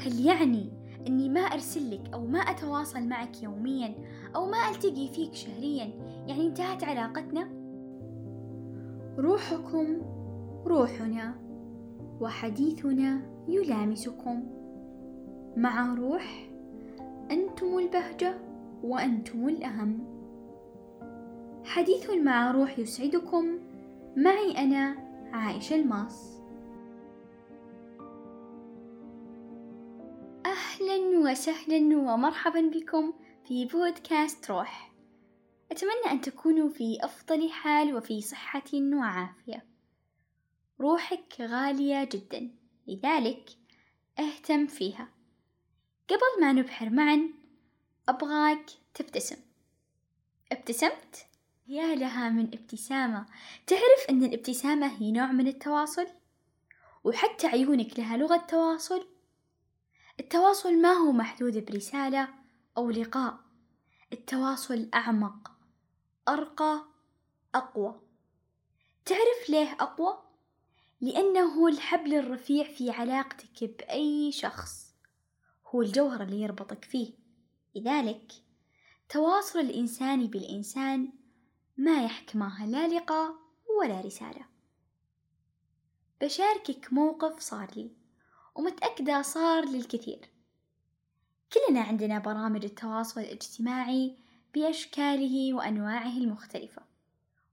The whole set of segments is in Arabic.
هل يعني أني ما أرسل لك أو ما أتواصل معك يوميا أو ما ألتقي فيك شهريا؟ يعني انتهت علاقتنا؟ روحكم روحنا وحديثنا يلامسكم. مع روح أنتم البهجة وأنتم الأهم. حديث مع روح يسعدكم. معي أنا عائشة الماس أهلا وسهلا ومرحبا بكم في بودكاست روح. أتمنى أن تكونوا في أفضل حال وفي صحة وعافية. روحك غالية جدا لذلك اهتم فيها. قبل ما نبحر معا أبغاك تبتسم. ابتسمت؟ يا لها من ابتسامة. تعرف أن الابتسامة هي نوع من التواصل؟ وحتى عيونك لها لغة تواصل؟ التواصل ما هو محدود برسالة أو لقاء. التواصل أعمق أرقى أقوى. تعرف ليه أقوى؟ لأنه الحبل الرفيع في علاقتك بأي شخص. هو الجوهر اللي يربطك فيه. لذلك تواصل الإنسان بالإنسان ما يحكمها لا لقاء ولا رسالة. بشاركك موقف صار لي. ومتأكدة صار للكثير. كلنا عندنا برامج التواصل الاجتماعي بأشكاله وأنواعه المختلفة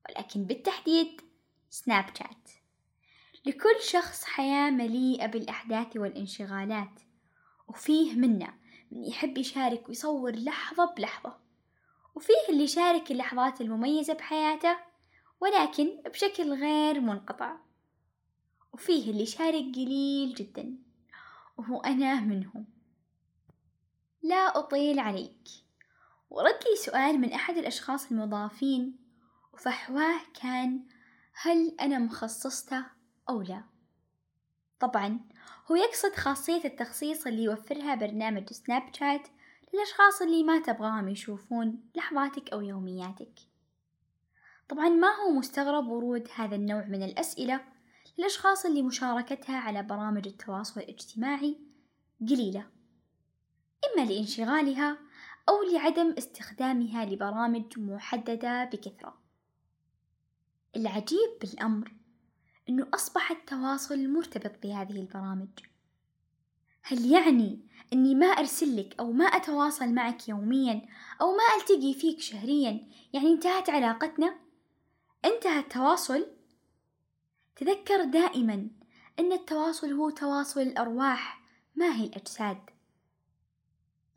ولكن بالتحديد سناب شات. لكل شخص حياة مليئة بالأحداث والانشغالات وفيه منا من يحب يشارك ويصور لحظة بلحظة وفيه اللي يشارك اللحظات المميزة بحياته ولكن بشكل غير منقطع وفيه اللي يشارك قليل جدا. وهو أنا منهم. لا أطيل عليك. ورد لي سؤال من أحد الأشخاص المضافين وفحواه كان هل أنا مخصصته أو لا؟ طبعا هو يقصد خاصية التخصيص اللي يوفرها برنامج سناب شات للأشخاص اللي ما تبغاهم يشوفون لحظاتك أو يومياتك. طبعا ما هو مستغرب ورود هذا النوع من الأسئلة؟ للأشخاص اللي مشاركتها على برامج التواصل الاجتماعي قليلة إما لانشغالها أو لعدم استخدامها لبرامج محددة بكثرة العجيب بالأمر أنه أصبح التواصل مرتبط بهذه البرامج هل يعني أني ما أرسل لك أو ما أتواصل معك يوميا أو ما ألتقي فيك شهريا يعني انتهت علاقتنا؟ انتهى التواصل؟ تذكر دائما أن التواصل هو تواصل الأرواح ما هي الأجساد.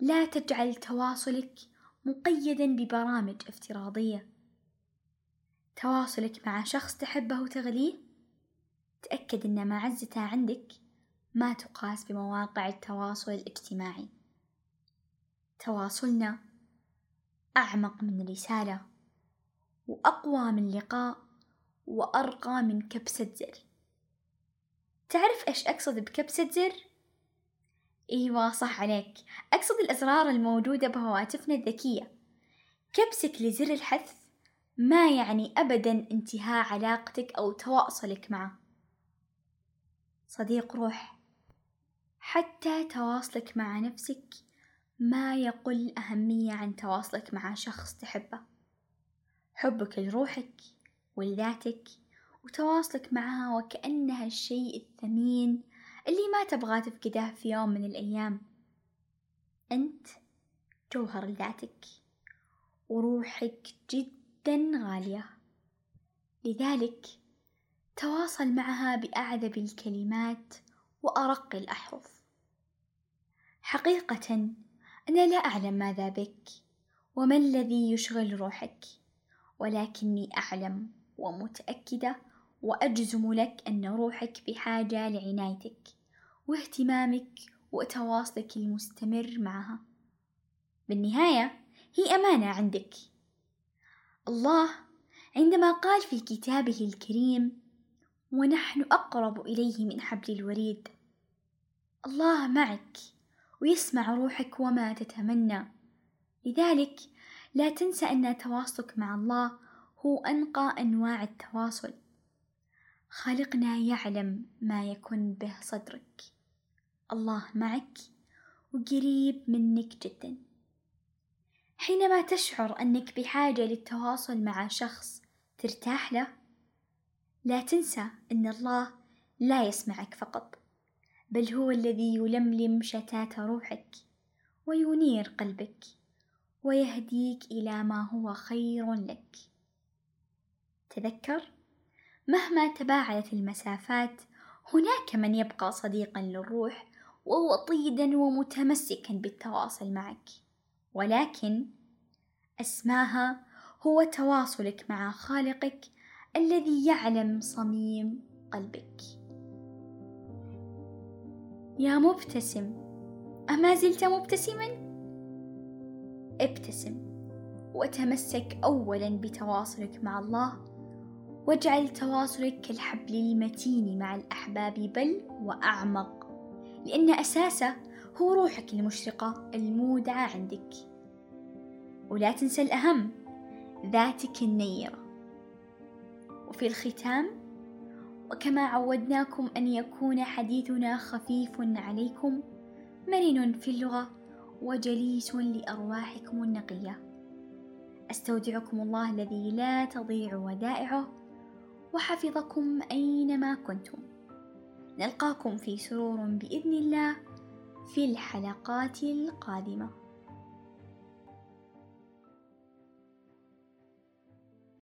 لا تجعل تواصلك مقيدا ببرامج افتراضية. تواصلك مع شخص تحبه وتغليه تأكد أن معزته عندك ما تقاس بمواقع التواصل الاجتماعي. تواصلنا أعمق من رسالة وأقوى من لقاء وأرقى من كبسة زر تعرف إيش أقصد بكبسة زر؟ أيوة صح عليك. أقصد الأزرار الموجودة بهواتفنا الذكية. كبسك لزر الحث ما يعني أبدا انتهاء علاقتك أو تواصلك معه. صديق روح حتى تواصلك مع نفسك ما يقل أهمية عن تواصلك مع شخص تحبه. حبك لروحك ولذاتك وتواصلك معها وكأنها الشيء الثمين اللي ما تبغى تفقده في يوم من الأيام. أنت جوهر لذاتك وروحك جدا غالية. لذلك تواصل معها بأعذب الكلمات وأرق الأحرف. حقيقة أنا لا أعلم ماذا بك وما الذي يشغل روحك ولكني أعلم. ومتأكدة وأجزم لك أن روحك بحاجة لعنايتك واهتمامك وتواصلك المستمر معها. بالنهاية هي أمانة عندك. الله عندما قال في كتابه الكريم ونحن أقرب إليه من حبل الوريد الله معك ويسمع روحك وما تتمنى. لذلك لا تنسى أن تواصلك مع الله هو أنقى أنواع التواصل. خالقنا يعلم ما يكن به صدرك. الله معك وقريب منك جدا. حينما تشعر أنك بحاجة للتواصل مع شخص ترتاح له لا تنسى أن الله لا يسمعك فقط بل هو الذي يلملم شتات روحك وينير قلبك ويهديك إلى ما هو خير لك. تذكر؟ مهما تباعدت المسافات هناك من يبقى صديقا للروح ووطيدا ومتمسكا بالتواصل معك. ولكن أسماها هو تواصلك مع خالقك الذي يعلم صميم قلبك. يا مبتسم أما زلت مبتسما؟ ابتسم وتمسك أولا بتواصلك مع الله واجعل تواصلك كالحبل المتين مع الأحباب بل وأعمق لأن أساسه هو روحك المشرقة المودعة عندك. ولا تنسى الأهم ذاتك النيرة. وفي الختام وكما عودناكم أن يكون حديثنا خفيف عليكم مرن في اللغة وجليس لأرواحكم النقية. أستودعكم الله الذي لا تضيع ودائعه. وحفظكم أينما كنتم. نلقاكم في سرور بإذن الله في الحلقات القادمة.